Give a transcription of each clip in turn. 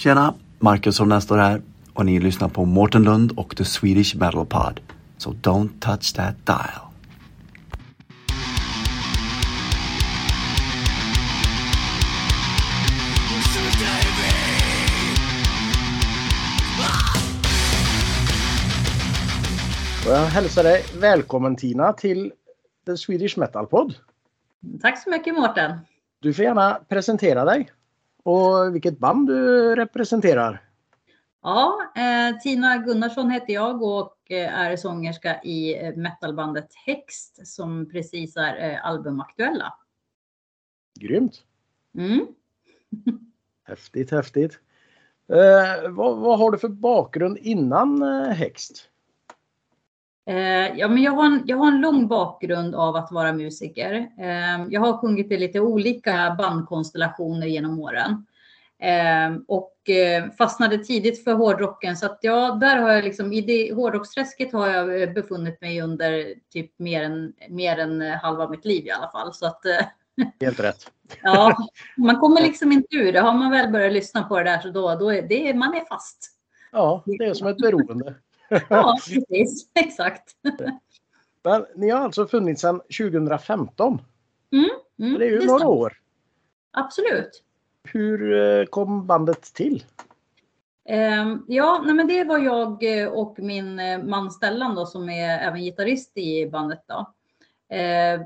Tjena! Marcus Holmén står här och ni lyssnar på Mårten Lund och The Swedish Metal Pod. So don't touch that dial. Och jag hälsar dig välkommen Tina till The Swedish Metal Pod. Tack så mycket Mårten. Du får gärna presentera dig och vilket band du representerar. Ja, eh, Tina Gunnarsson heter jag och eh, är sångerska i eh, metalbandet Hext som precis är eh, albumaktuella. Grymt! Mm. Häftigt, häftigt. Eh, vad, vad har du för bakgrund innan eh, Hext? Eh, ja, men jag, har en, jag har en lång bakgrund av att vara musiker. Eh, jag har sjungit i lite olika bandkonstellationer genom åren. Eh, och fastnade tidigt för hårdrocken. Så att ja, där har jag liksom, i det hårdrocksträsket har jag befunnit mig under typ mer än, mer än halva mitt liv i alla fall. Så att, Helt rätt. ja, man kommer liksom inte ur det. Har man väl börjat lyssna på det där så då, då är det, man är fast. Ja, det är som ett beroende. Ja, precis. Exakt. Men ni har alltså funnits sedan 2015. Mm, mm, Det är ju några stämmer. år. Absolut. Hur eh, kom bandet till? Ehm, Ja, nej men det var jag eh, och min eh, man Stellan då, som är även gitarrist i bandet. Då. Eh, eh,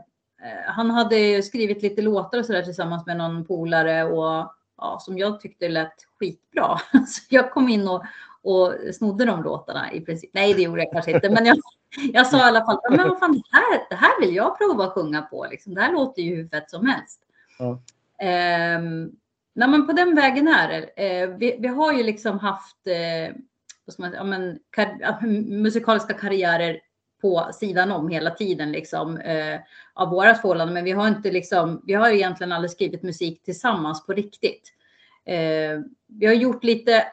Han hade skrivit lite låtar och sådär tillsammans med någon polare och ja, som jag tyckte lät skitbra. Så jag kom in och, och snodde de låtarna i princip. Nej, det gjorde jag kanske inte, men jag, jag sa i alla fall, "Ja, men vad fan, det här, det här vill jag prova att sjunga på. Liksom. Det här låter ju hur fett som helst. Ja. Ehm, nej, men på den vägen är det. Eh, vi, vi har ju liksom haft eh, man, ja, men, kar, musikaliska karriärer på sidan om hela tiden liksom, eh, av våra förhållanden. Men vi har inte liksom, vi har egentligen aldrig skrivit musik tillsammans på riktigt. Eh, vi har gjort lite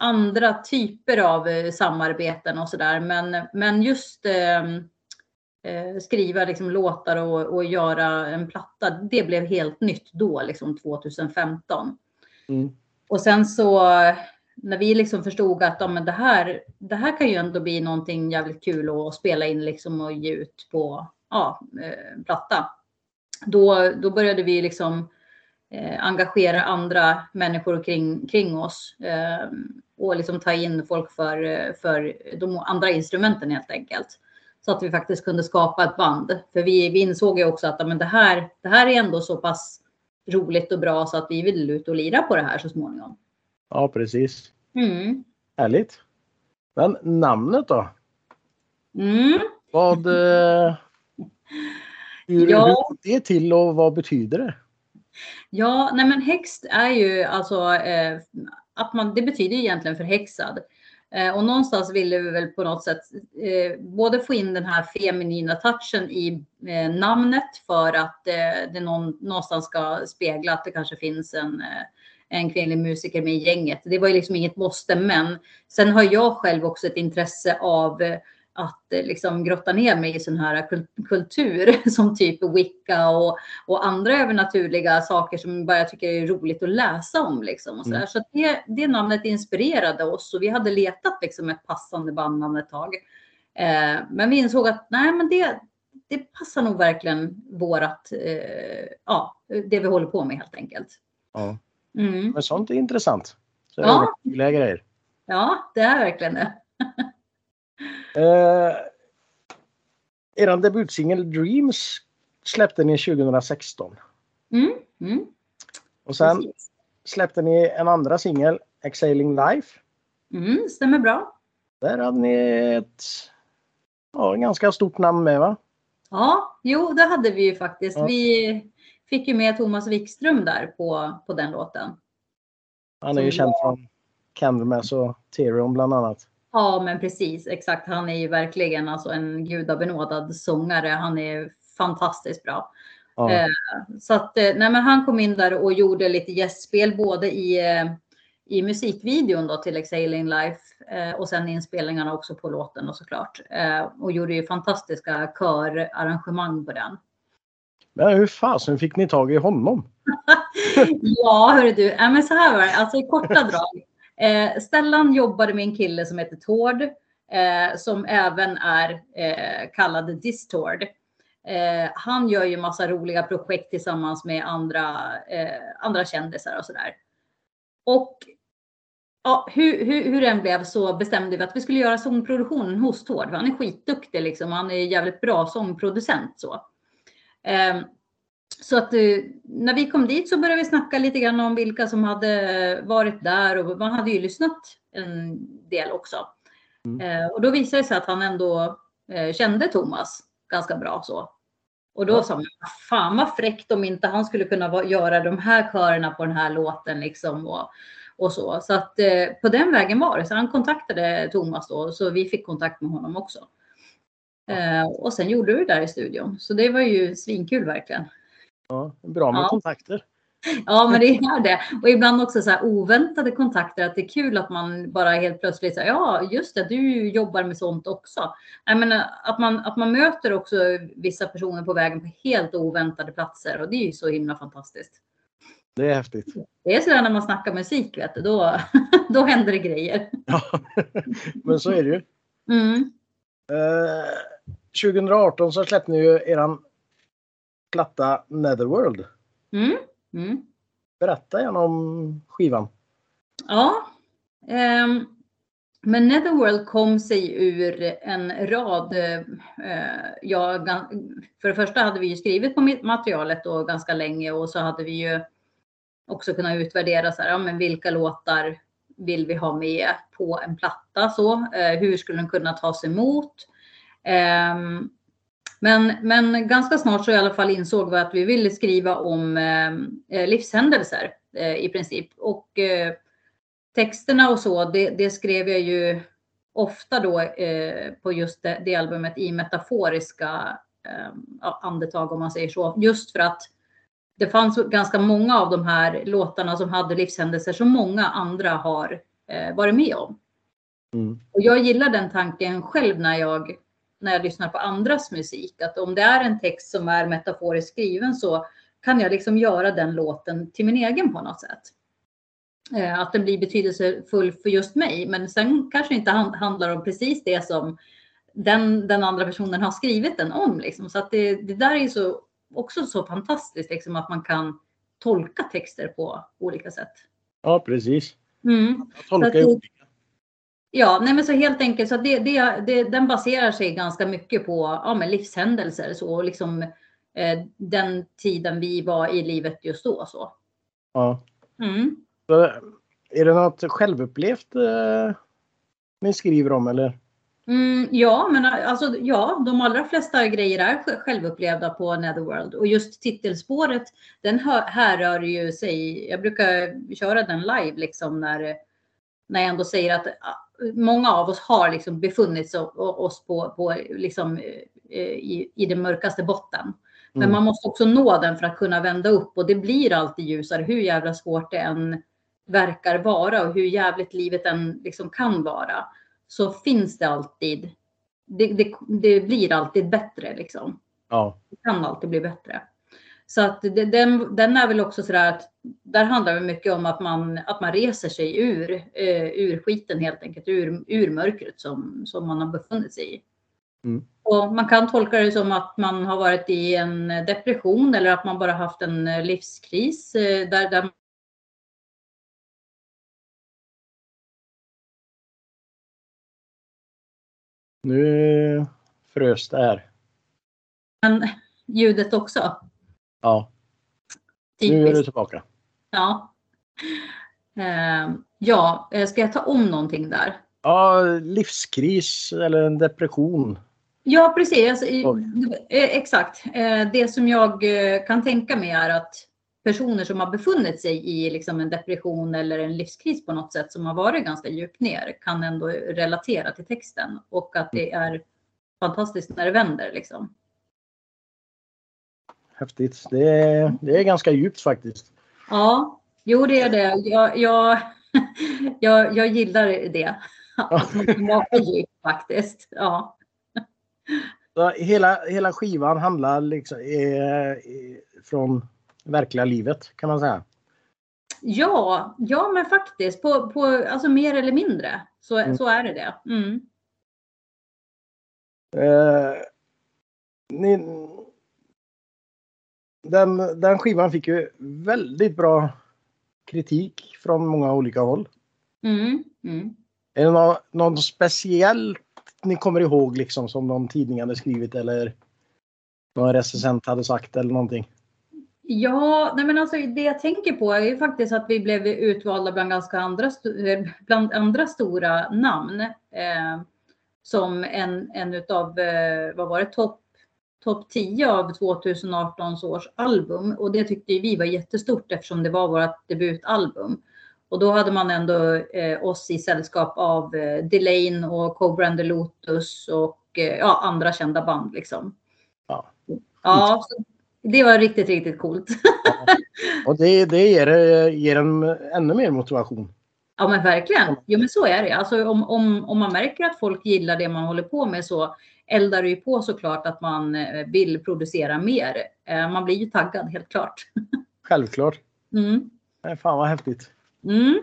andra typer av eh, samarbeten och sådär. Men, men just eh, eh, skriva liksom låtar och, och göra en platta, det blev helt nytt då, liksom 2015. Mm. Och sen så när vi liksom förstod att ja, men det, här, det här kan ju ändå bli någonting jävligt kul att spela in liksom och ge ut på ja, eh, platta. Då, då började vi liksom eh, engagera andra människor kring, kring oss eh, och liksom ta in folk för, eh, för de andra instrumenten helt enkelt. Så att vi faktiskt kunde skapa ett band. För vi, vi insåg ju också att men det, här, det här är ändå så pass roligt och bra så att vi vill ut och lira på det här så småningom. Ja, precis. Mm. Härligt. Men namnet då? Mm. Vad... Eh, hur, Ja. hur går det till och vad betyder det? Ja, nej men häxt är ju alltså eh, att man, det betyder ju egentligen förhäxad. Eh, och någonstans ville vi väl på något sätt eh, både få in den här feminina touchen i eh, namnet för att eh, det någon, någonstans ska spegla att det kanske finns en, eh, en kvinnlig musiker med i gänget. Det var ju liksom inget måste, men sen har jag själv också ett intresse av eh, att eh, liksom grotta ner mig i sån här kul- kultur som typ Wicca och, och andra övernaturliga saker som bara jag tycker är roligt att läsa om. Liksom och så. Mm. så det, det namnet inspirerade oss och vi hade letat liksom ett passande bandnamn ett tag. Eh, men vi insåg att nej, men det, det passar nog verkligen vårat, eh, ja, det vi håller på med helt enkelt. Ja. Mm. Men sånt är intressant. Så Ja. ja. grejer. Ja, det är verkligen det. Eh, er debutsingle Dreams släppte ni 2016. Mm. Mm. Och sen Precis. släppte ni en andra singel, Exhaling Life. Mm, stämmer bra. Där hade ni ett ja, ganska stort namn med va? Ja, jo, det hade vi ju faktiskt. Ja. Vi fick ju med Thomas Wikström där på, på den låten. Han är ju Som känd var- från Candlemass och Therion bland annat. Ja, men precis exakt. Han är ju verkligen alltså en gudabenådad sångare. Han är fantastiskt bra. Ja. Eh, Så att eh, nej, men han kom in där och gjorde lite gästspel både i, eh, i musikvideon då till Exhaling Life eh, och sen inspelningarna också på låten och såklart. Eh, Och gjorde ju fantastiska körarrangemang på den. Men hur fasen fick ni tag i honom? Ja, hörru du. Ja, men så här var det. Alltså i korta drag. Eh, Stellan jobbade med en kille som heter Tord, eh, som även är eh, kallad Distord. Eh, han gör ju massa roliga projekt tillsammans med andra, eh, andra kändisar och sådär. Och ja, hur, hur, hur den blev så bestämde vi att vi skulle göra sångproduktionen hos Tord. Han är skitduktig liksom. Han är jävligt bra sångproducent så. Eh, så att eh, när vi kom dit så började vi snacka lite grann om vilka som hade varit där och man hade ju lyssnat en del också. Mm. Eh, och då visade det sig att han ändå eh, kände Thomas ganska bra så. Och då ja. sa man, fan vad fräckt om inte han skulle kunna göra de här körerna på den här låten liksom. Och, och så. Så att på den vägen var det. Så han kontaktade Thomas då, så vi fick kontakt med honom också. Eh, och sen gjorde vi det där i studion. Så det var ju svinkul verkligen. Ja, bra med ja. kontakter. Ja, men det är det. Och ibland också så oväntade kontakter. Att det är kul att man bara helt plötsligt säger ja, just det, du jobbar med sånt också. Jag menar, att, man, att man möter också vissa personer på vägen på helt oväntade platser och det är ju så himla fantastiskt. Det är häftigt. Det är sådär när man snackar musik, vet du, då, då händer det grejer. Ja, men så är det ju. Mm. Eh, 2018 så släppte ni ju eran platta Netherworld. Mm. Mm. Berätta gärna om skivan. Ja. Um, men Netherworld kom sig ur en rad. Uh, ja, för det första hade vi ju skrivit på materialet då ganska länge och så hade vi ju också kunnat utvärdera så här, ja, men vilka låtar vill vi ha med på en platta så? Uh, hur skulle den kunna tas emot? Um, men, men ganska snart så i alla fall insåg vi att vi ville skriva om eh, livshändelser eh, i princip. Och eh, texterna och så, det, det, skrev jag ju ofta då eh, på just det, det, albumet i metaforiska eh, andetag om man säger så. Just för att det fanns ganska många av de här låtarna som hade livshändelser som många andra har eh, varit med om. Mm. Och jag gillar den tanken själv när jag när jag lyssnar på andras musik. Att om det är en text som är metaforiskt skriven så kan jag liksom göra den låten till min egen på något sätt. Eh, att den blir betydelsefull för just mig. Men sen kanske inte handlar om precis det som den, den andra personen har skrivit den om. Liksom. Så att det, det där är så, också så fantastiskt liksom, att man kan tolka texter på olika sätt. Ja, precis. Mm. Tolka olika. Ja, nej men så helt enkelt så det, det, det, den baserar sig ganska mycket på ja, men livshändelser så liksom eh, den tiden vi var i livet just då. Så. Ja. Mm. Så, är det något självupplevt eh, ni skriver om eller? Mm, ja, men alltså ja, de allra flesta grejer är självupplevda på Netherworld och just titelspåret den härrör ju sig. Jag brukar köra den live liksom när när jag ändå säger att många av oss har liksom befunnit oss på, på liksom, eh, i, i den mörkaste botten. Men mm. man måste också nå den för att kunna vända upp och det blir alltid ljusare hur jävla svårt det än verkar vara och hur jävligt livet än liksom kan vara. Så finns det alltid. Det, det, det blir alltid bättre liksom. Ja. Det kan alltid bli bättre. Så att den, den är väl också sådär att där handlar det mycket om att man, att man reser sig ur, eh, ur skiten helt enkelt, ur, ur mörkret som, som man har befunnit sig i. Mm. Och man kan tolka det som att man har varit i en depression eller att man bara haft en livskris eh, där, där Nu frös det här. Men ljudet också. Ja. Nu är du tillbaka. Ja. Uh, ja, eh, ska jag ta om någonting där? Ja, livskris eller en depression. Ja, precis. Alltså, eh, exakt. Det som jag kan tänka mig är att personer som har befunnit sig i liksom en depression eller en livskris på något sätt som har varit ganska djupt ner kan ändå relatera till texten och att det är fantastiskt när det vänder. Liksom häftigt. Det är, det är ganska djupt faktiskt. Ja, jo det är det. Jag, jag, jag, jag gillar det. Kan vara djupt faktiskt. Ja. Hela, hela skivan handlar liksom är från verkliga livet kan man säga. Ja, ja men faktiskt. På, på, alltså mer eller mindre så, mm. så är det det. Mm. Eh, ni, den, den skivan fick ju väldigt bra kritik från många olika håll. Mm, mm. Är det någon, någon speciellt ni kommer ihåg liksom som någon tidning hade skrivit eller någon recensent hade sagt eller någonting? Ja, nej men alltså det jag tänker på är ju faktiskt att vi blev utvalda bland ganska andra, bland andra stora namn. Eh, som en, en utav, eh, vad var det, topp top 10 av 2018 års album. Och det tyckte vi var jättestort eftersom det var vårt debutalbum. Och då hade man ändå eh, oss i sällskap av eh, Delane och Cobra and the Lotus och eh, ja, andra kända band liksom. Ja, ja det var riktigt, riktigt coolt. Ja. Och det, det ger, ger en ännu mer motivation. Ja men verkligen. Jo men så är det. Alltså, om, om, om man märker att folk gillar det man håller på med så eldar det ju på såklart att man eh, vill producera mer. Eh, man blir ju taggad helt klart. Självklart. Mm. Nej, fan vad häftigt. Mm.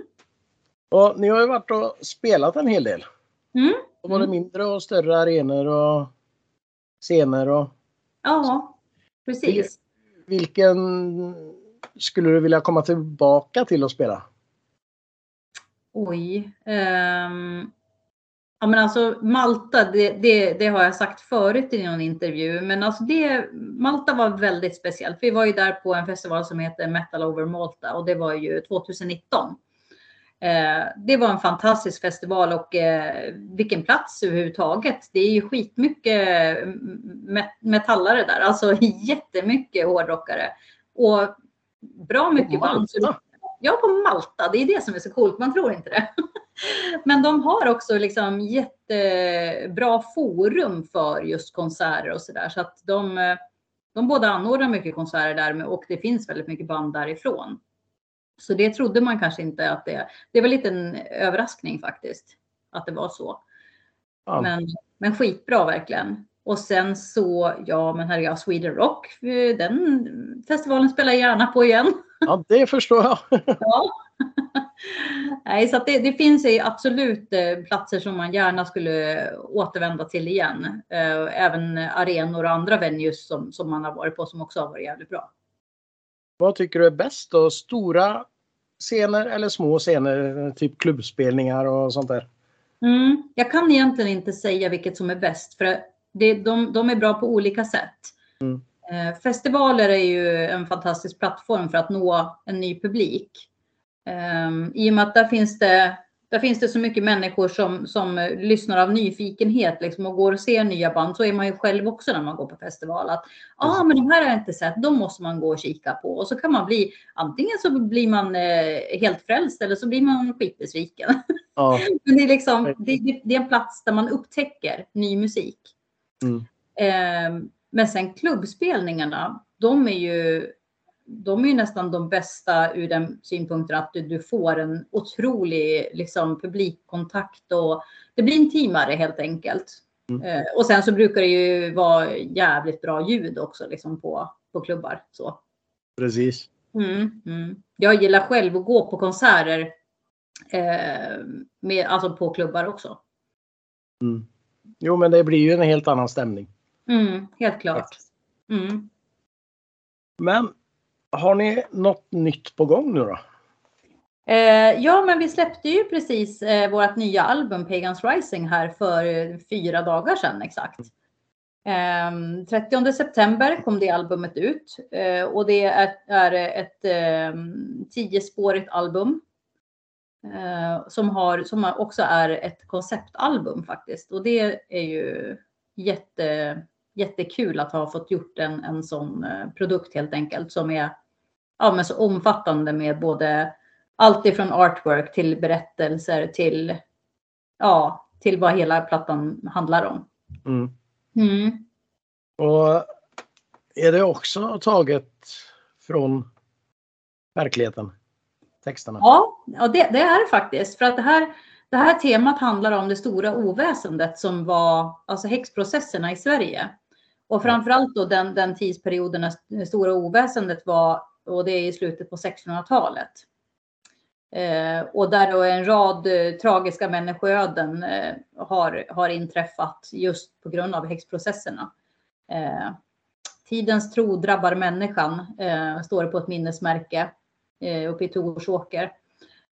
Och ni har ju varit och spelat en hel del. Mm. Och både mindre och större arenor och scener och... Ja, precis. Vilken skulle du vilja komma tillbaka till att spela? Oj. Um, ja men alltså Malta, det, det, det, har jag sagt förut i någon intervju, men alltså det, Malta var väldigt speciellt. Vi var ju där på en festival som heter Metal Over Malta och det var ju 2019. Eh, det var en fantastisk festival och eh, vilken plats överhuvudtaget. Det är ju skitmycket metallare där, alltså jättemycket hårdrockare. Och bra mycket band. Ja, på Malta. Det är det som är så coolt. Man tror inte det. Men de har också liksom jättebra forum för just konserter och så där. Så att de, de båda anordnar mycket konserter där och det finns väldigt mycket band därifrån. Så det trodde man kanske inte att det... Det var lite en överraskning faktiskt att det var så. Ja. Men, men skitbra verkligen. Och sen så, ja men herregud, Sweden Rock, den festivalen spelar jag gärna på igen. Ja, det förstår jag. ja. Nej, så det, det, finns absolut eh, platser som man gärna skulle återvända till igen. Eh, även arenor och andra venues som, som man har varit på som också har varit jävligt bra. Vad tycker du är bäst då? Stora scener eller små scener? Typ klubbspelningar och sånt där? Mm, jag kan egentligen inte säga vilket som är bäst för det, de, de är bra på olika sätt. Mm. Eh, festivaler är ju en fantastisk plattform för att nå en ny publik. Um, I och med att där finns det, där finns det så mycket människor som, som lyssnar av nyfikenhet liksom, och går och ser nya band. Så är man ju själv också när man går på festival. Att ah, men de här har jag inte sett, de måste man gå och kika på. Och så kan man bli, antingen så blir man eh, helt frälst eller så blir man skitbesviken. Ja. men det är, liksom, det, det, är en plats där man upptäcker ny musik. Mm. Men sen klubbspelningarna, de är ju de är ju nästan de bästa ur den synpunkten att du, du får en otrolig liksom, publikkontakt och det blir intimare helt enkelt. Mm. Eh, och sen så brukar det ju vara jävligt bra ljud också liksom, på, på klubbar. Så. Precis. Mm, mm. Jag gillar själv att gå på konserter eh, med, alltså på klubbar också. Mm. Jo, men det blir ju en helt annan stämning. Mm, helt klart. Mm. Men har ni något nytt på gång nu då? Eh, ja, men vi släppte ju precis eh, vårt nya album Pagans Rising här för eh, fyra dagar sedan exakt. Eh, 30 september kom det albumet ut eh, och det är, är ett eh, tiospårigt album. Eh, som, har, som också är ett konceptalbum faktiskt och det är ju jätte jättekul att ha fått gjort en, en sån eh, produkt helt enkelt som är ja, men så omfattande med både allt ifrån artwork till berättelser till ja, till vad hela plattan handlar om. Mm. Mm. Och är det också taget från verkligheten? Texterna? Ja, ja det, det är det faktiskt. För att det här, det här temat handlar om det stora oväsendet som var alltså häxprocesserna i Sverige. Och framförallt då den, den tidsperioden när det stora oväsendet var, och det är i slutet på 1600-talet. Eh, och där då en rad eh, tragiska människoöden eh, har, har inträffat just på grund av häxprocesserna. Eh, tidens tro drabbar människan, eh, står det på ett minnesmärke eh, uppe i Torsåker.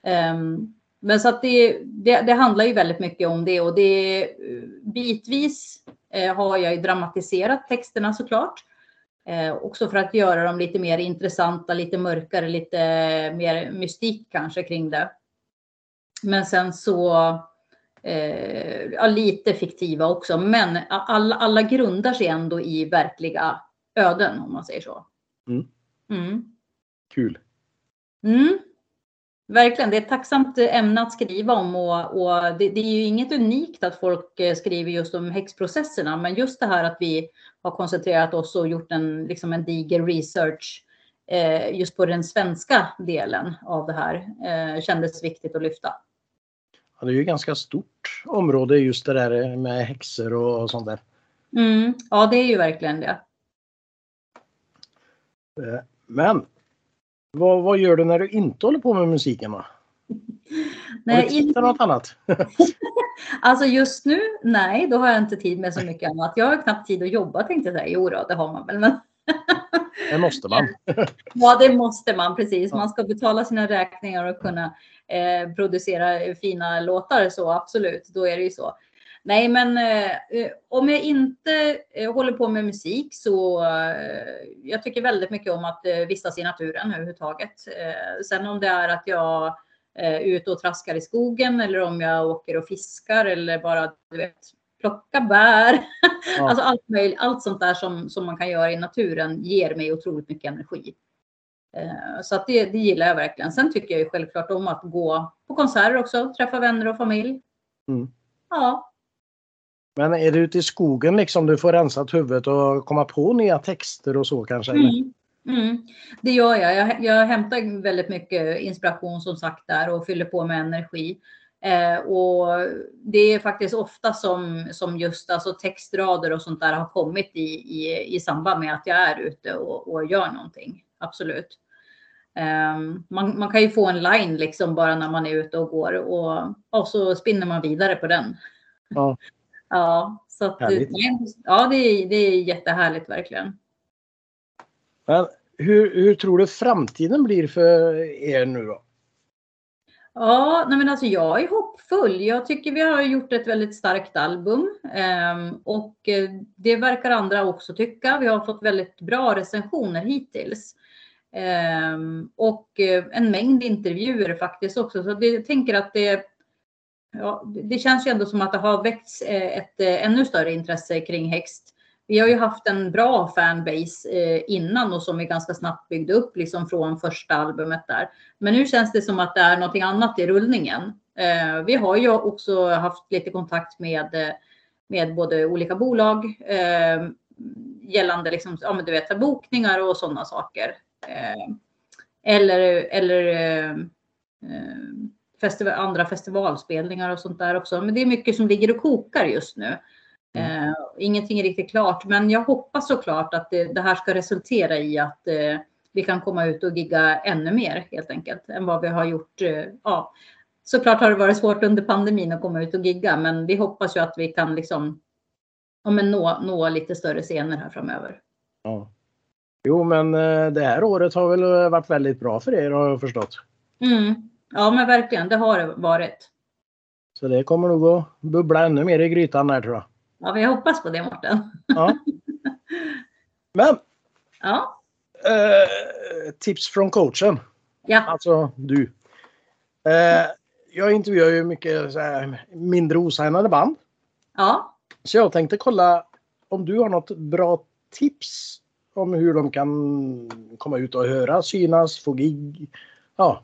Ehm, men så att det, det, det, handlar ju väldigt mycket om det och det bitvis har jag ju dramatiserat texterna såklart. Eh, också för att göra dem lite mer intressanta, lite mörkare, lite mer mystik kanske kring det. Men sen så, eh, ja, lite fiktiva också, men alla, alla grundar sig ändå i verkliga öden om man säger så. Mm. Mm. Kul. Mm. Verkligen, det är ett tacksamt ämne att skriva om och, och det, det, är ju inget unikt att folk eh, skriver just om häxprocesserna, men just det här att vi har koncentrerat oss och gjort en, liksom en diger research eh, just på den svenska delen av det här eh, kändes viktigt att lyfta. Ja, det är ju ganska stort område just det där med häxor och sånt där. Mm, ja, det är ju verkligen det. Eh, men vad, vad gör du när du inte håller på med musiken? Då? Nej, för något annat? alltså just nu, nej, då har jag inte tid med så mycket annat. Jag har knappt tid att jobba tänkte jag säga. Jo då, det har man väl. Men... det måste man. ja, det måste man precis. Man ska betala sina räkningar och kunna eh, producera fina låtar så absolut, då är det ju så. Nej, men eh, om jag inte eh, håller på med musik så eh, jag tycker väldigt mycket om att eh, vistas i naturen överhuvudtaget. Eh, sen om det är att jag eh, är ute och traskar i skogen eller om jag åker och fiskar eller bara du vet, plocka bär. Ja. alltså allt, möjligt, allt sånt där som, som man kan göra i naturen ger mig otroligt mycket energi. Eh, så att det, det gillar jag verkligen. Sen tycker jag ju självklart om att gå på konserter också, träffa vänner och familj. Mm. Ja, men är du ute i skogen liksom du får rensa huvudet och komma på nya texter och så kanske? Mm. Mm. Det gör jag. jag. Jag hämtar väldigt mycket inspiration som sagt där och fyller på med energi. Eh, och det är faktiskt ofta som, som just alltså textrader och sånt där har kommit i, i, i samband med att jag är ute och, och gör någonting. Absolut. Eh, man, man kan ju få en line liksom bara när man är ute och går och, och så spinner man vidare på den. Ja. Ja, så att, ja det, är, det är jättehärligt verkligen. Men hur, hur tror du framtiden blir för er nu då? Ja, nej men alltså jag är hoppfull. Jag tycker vi har gjort ett väldigt starkt album ehm, och eh, det verkar andra också tycka. Vi har fått väldigt bra recensioner hittills. Ehm, och eh, en mängd intervjuer faktiskt också. Så jag tänker att det ja, det känns ju ändå som att det har väckts eh, ett eh, ännu större intresse kring Hext. Vi har ju haft en bra fanbase eh, innan och som vi ganska snabbt byggde upp liksom från första albumet där. Men nu känns det som att det är någonting annat i rullningen. Vi har ju också haft lite kontakt med, med både olika bolag gällande liksom, ja, men du vet, bokningar och sådana saker. Eller, eller festival, andra festivalspelningar och sånt där också. Men det är mycket som ligger och kokar just nu. Mm. Eh, ingenting är riktigt klart, men jag hoppas såklart att det, det här ska resultera i att eh, vi kan komma ut och gigga ännu mer helt enkelt än vad vi har gjort. Eh, ja, såklart har det varit svårt under pandemin att komma ut och gigga, men vi hoppas ju att vi kan liksom ja, men nå, nå lite större scener här framöver. Ja. Jo, men eh, det här året har väl varit väldigt bra för er har jag förstått. Mm. Ja, men verkligen. Det har det varit. Så det kommer nog att bubbla ännu mer i grytan där tror jag. Ja, vi hoppas på det Mårten. Ja. Men. Ja. Eh, tips från coachen. Ja. Alltså du. Eh, jag intervjuar ju mycket här, mindre osignade band. Ja. Så jag tänkte kolla om du har något bra tips om hur de kan komma ut och höra, synas, få gig. Ja,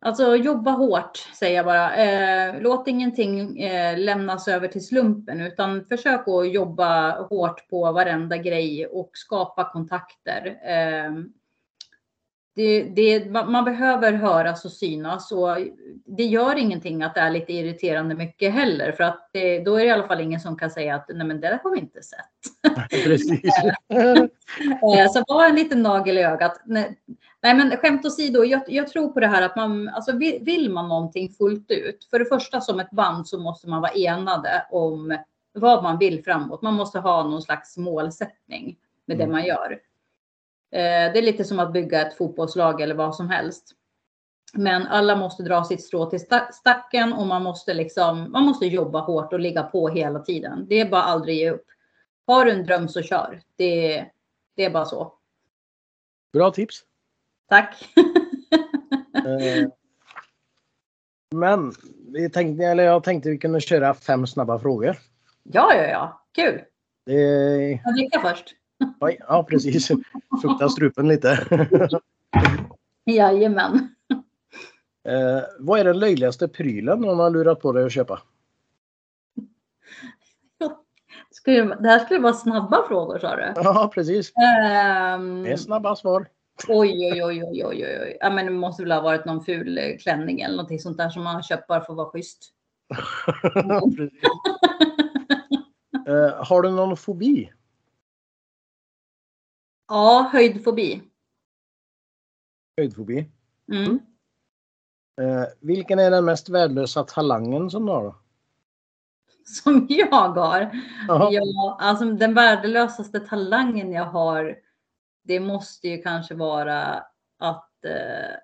Alltså jobba hårt säger jag bara. Eh, låt ingenting eh, lämnas över till slumpen utan försök att jobba hårt på varenda grej och skapa kontakter. Eh, det, det, man behöver höras och synas och det gör ingenting att det är lite irriterande mycket heller för att det, då är det i alla fall ingen som kan säga att nej men det där har vi inte sett. Precis. Eh, så var en liten nagel i ögat. Nej, men skämt åsido, jag, jag tror på det här att man, alltså vill, vill man någonting fullt ut, för det första som ett band så måste man vara enade om vad man vill framåt. Man måste ha någon slags målsättning med mm. det man gör. Eh, det är lite som att bygga ett fotbollslag eller vad som helst. Men alla måste dra sitt strå till stacken och man måste liksom, man måste jobba hårt och ligga på hela tiden. Det är bara aldrig ge upp. Har du en dröm så kör. Det, det är bara så. Bra tips. Tack. Eh, men vi tänkte, eller jag tänkte vi kunde köra fem snabba frågor. Ja, ja, ja. Kul. Det... Jag dricker först. Oj, ja, precis. Fukta strupen lite. Jajamän. Eh, vad är den löjligaste prylen någon har lurat på dig att köpa? det här skulle vara snabba frågor sa du? Ja, precis. Um, det är snabba svar. Oj, oj, oj, oj, oj, oj. Ja, men det måste väl ha varit någon ful eh, klänning eller någonting sånt där som man har köpt bara för att vara schysst. uh, har du någon fobi? Ja, höjdfobi. Höjdfobi? Mm. Eh, vilken är den mest värdelösa talangen som du har? Då? Som jag har? Ja, alltså den värdelösaste talangen jag har, det måste ju kanske vara att eh,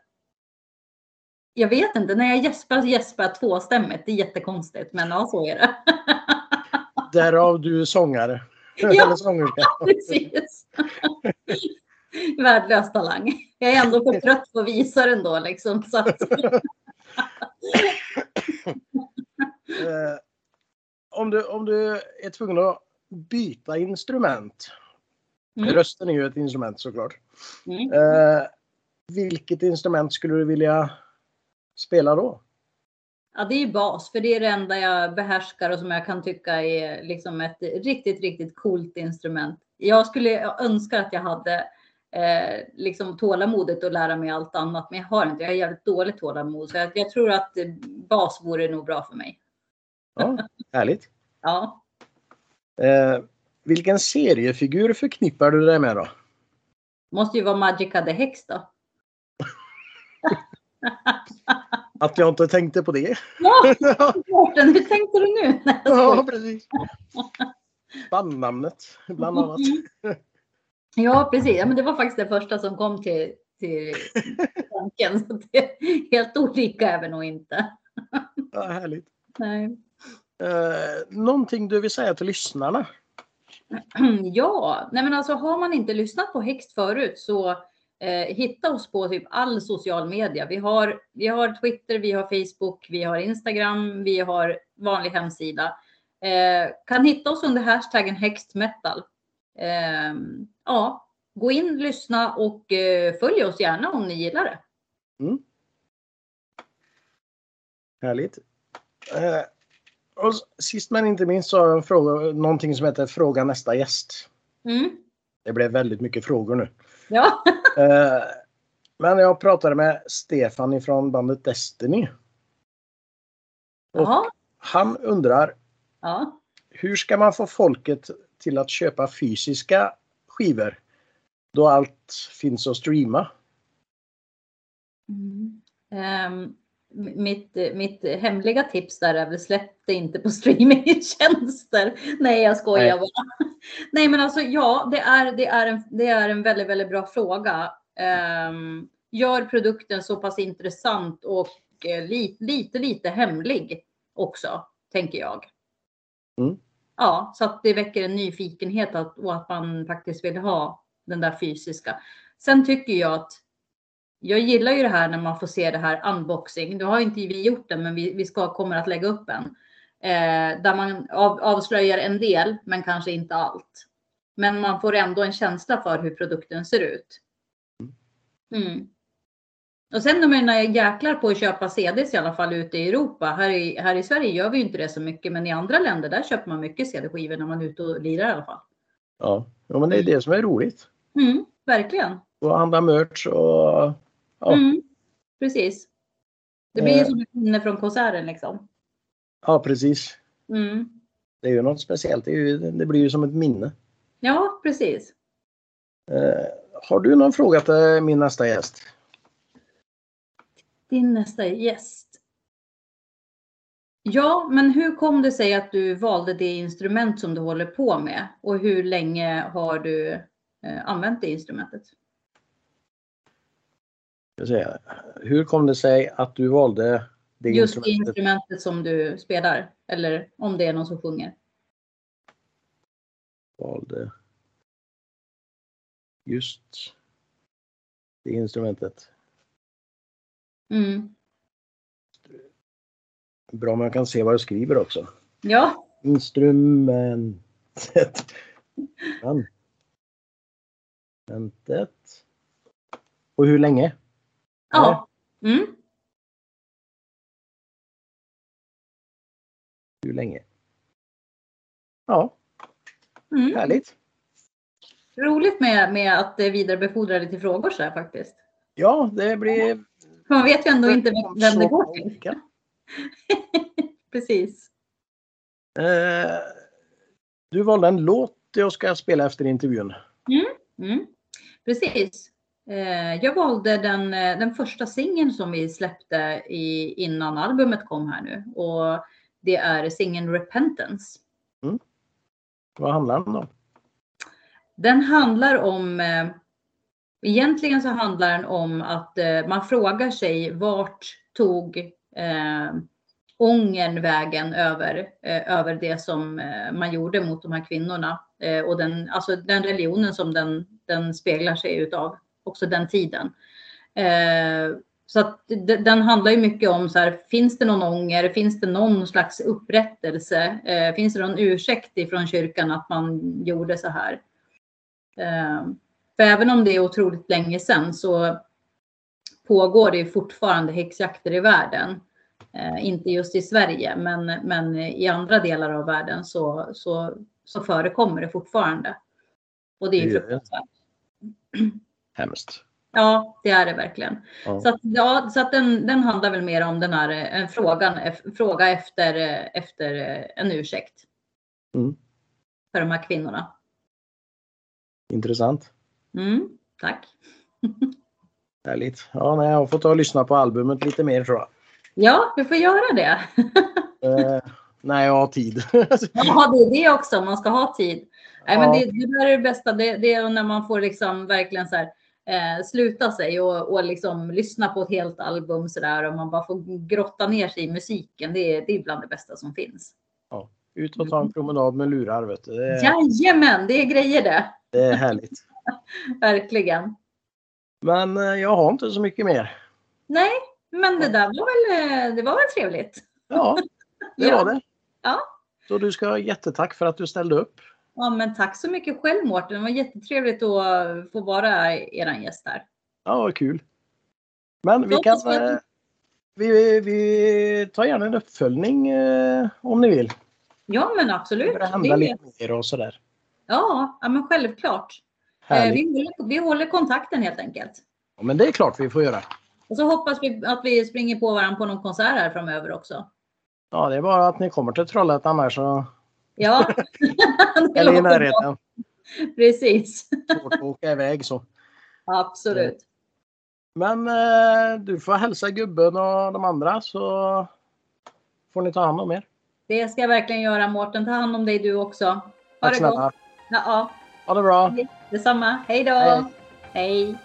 jag vet inte, när jag gäspar så gäspar jag tvåstämmigt. Det är jättekonstigt, men ja, så är det. Därav du är sångare. Ja, precis. Värdelös talang. Jag är ändå för trött på att visa den då liksom. Så att... eh, om, du, om du är tvungen att byta instrument. Mm. Rösten är ju ett instrument såklart. Mm. Eh, vilket instrument skulle du vilja spela då? Ja, det är bas, för det är det enda jag behärskar och som jag kan tycka är liksom ett riktigt, riktigt coolt instrument. Jag skulle önska att jag hade eh, liksom tålamodet att lära mig allt annat, men jag har inte. Jag har jävligt dåligt tålamod, så jag, jag tror att bas vore nog bra för mig. Ja, härligt. ja. Eh, vilken seriefigur förknippar du dig med då? Måste ju vara Magica the Hex då. Att jag inte tänkte på det. Ja, Mårten, hur tänkte du nu? ja, precis. Bandnamnet, bland annat. Ja, precis. Ja, men det var faktiskt det första som kom till, till tanken. Så det helt olika är vi nog inte. Ja, härligt. Nej. Eh, någonting du vill säga till lyssnarna? Ja, nej men alltså har man inte lyssnat på Hext förut så eh, hitta oss på typ all social media. Vi har, vi har Twitter, vi har Facebook, vi har Instagram, vi har vanlig hemsida. Eh, kan hitta oss under hashtaggen hextmetal. Eh, ja, gå in, lyssna och eh, följ oss gärna om ni gillar det. Mm. Härligt. Eh, och sist men inte minst så har jag en fråga, någonting som heter Fråga nästa gäst. Mm. Det blev väldigt mycket frågor nu. Ja. eh, men jag pratade med Stefan ifrån bandet Destiny. Och han undrar ja. Hur ska man få folket till att köpa fysiska skivor då allt finns att streama? Mm. Um, mitt, mitt hemliga tips där är väl släpp det inte på streamingtjänster. Nej, jag skojar Nej. bara. Nej, men alltså ja, det är, det är, en, det är en väldigt, väldigt bra fråga. Um, gör produkten så pass intressant och uh, lite, lite, lite hemlig också, tänker jag. Mm. Ja, så att det väcker en nyfikenhet att, och att man faktiskt vill ha den där fysiska. Sen tycker jag att jag gillar ju det här när man får se det här unboxing. Nu har inte vi gjort det, men vi, vi ska, kommer att lägga upp en. Eh, där man av, avslöjar en del, men kanske inte allt. Men man får ändå en känsla för hur produkten ser ut. Mm. Och sen är jäklar på att köpa CDs i alla fall ute i Europa. Här i, här i Sverige gör vi ju inte det så mycket, men i andra länder där köper man mycket CD-skivor när man är ute och lirar i alla fall. Ja, ja men det är det som är roligt. Mm, verkligen. och handla merch och ja. Mm, precis. Det blir eh. som ett minne från konserten liksom. Ja, precis. Mm. Det är ju något speciellt. Det, ju, det, blir ju som ett minne. Ja, precis. Eh, har du någon fråga till min nästa gäst? Din nästa gäst? Ja, men hur kom det sig att du valde det instrument som du håller på med? Och hur länge har du eh, använt det instrumentet? Säga, hur kom det sig att du valde det Just instrumentet? instrumentet som du spelar? Eller om det är någon som sjunger? Valde just det instrumentet. Mm. Bra jag kan se vad jag skriver också. Ja. Instrumentet. Instrumentet. Och hur länge? Ja. Mm. Hur länge? Ja. Mm. Härligt. Roligt med, med att vidarebefordra lite frågor så här faktiskt. Ja, det blir... Man vet ju ändå inte vem det går till. Precis. Eh, du valde en låt jag ska spela efter intervjun. Mm, mm. Precis. Eh, jag valde den, eh, den första singeln som vi släppte i, innan albumet kom här nu. Och det är singeln Repentance. Mm. Vad handlar den om? Den handlar om eh, Egentligen så handlar den om att man frågar sig vart tog eh, ångern vägen över, eh, över det som man gjorde mot de här kvinnorna och den, alltså den religionen som den, den speglar sig utav också den tiden. Eh, så att den handlar ju mycket om så här, finns det någon ånger? Finns det någon slags upprättelse? Eh, finns det någon ursäkt ifrån kyrkan att man gjorde så här? Eh, för även om det är otroligt länge sedan så pågår det fortfarande häxjakter i världen. Eh, inte just i Sverige, men, men i andra delar av världen så, så, så förekommer det fortfarande. Och det är ju fruktansvärt. Hemskt. Ja, det är det verkligen. Ja. Så, att, ja, så att den, den handlar väl mer om den här en frågan, fråga efter, efter en ursäkt. Mm. För de här kvinnorna. Intressant. Mm, tack. Härligt. Ja, nej, jag får ta och lyssna på albumet lite mer tror jag. Ja, vi får göra det. eh, när jag har tid. ja, det är det också. Man ska ha tid. Nej, men det, det där är det bästa. Det, det, är när man får liksom verkligen så här, eh, sluta sig och, och liksom lyssna på ett helt album så där och man bara får grotta ner sig i musiken. Det, det är bland det bästa som finns. Ja, ut och ta en promenad med lurar. Vet du. Det är... Jajamän, det är grejer det. Det är härligt. Verkligen. Men eh, jag har inte så mycket mer. Nej, men det där var väl, eh, det var väl trevligt? Ja, det var det. Ja. Så du ska ha jättetack för att du ställde upp. Ja, men tack så mycket själv Mårten. Det var jättetrevligt att få vara er gäst här. Ja, vad kul. Men vi kan... Eh, vi, vi tar gärna en uppföljning eh, om ni vill. Ja, men absolut. Det hända lite mer och sådär. Ja, ja men självklart. Eh, vi, håller, vi håller kontakten helt enkelt. Ja, men det är klart vi får göra. Och så hoppas vi att vi springer på varandra på någon konsert här framöver också. Ja, det är bara att ni kommer till Trollhättan här så... Ja. Eller i närheten. Precis. Svårt att åka iväg så. Absolut. Men eh, du får hälsa gubben och de andra så får ni ta hand om er. Det ska jag verkligen göra Mårten. Ta hand om dig du också. Ha Tack det snälla. gott. Ja, Ha det bra. Detsamma. Hej då. Hej. Hej.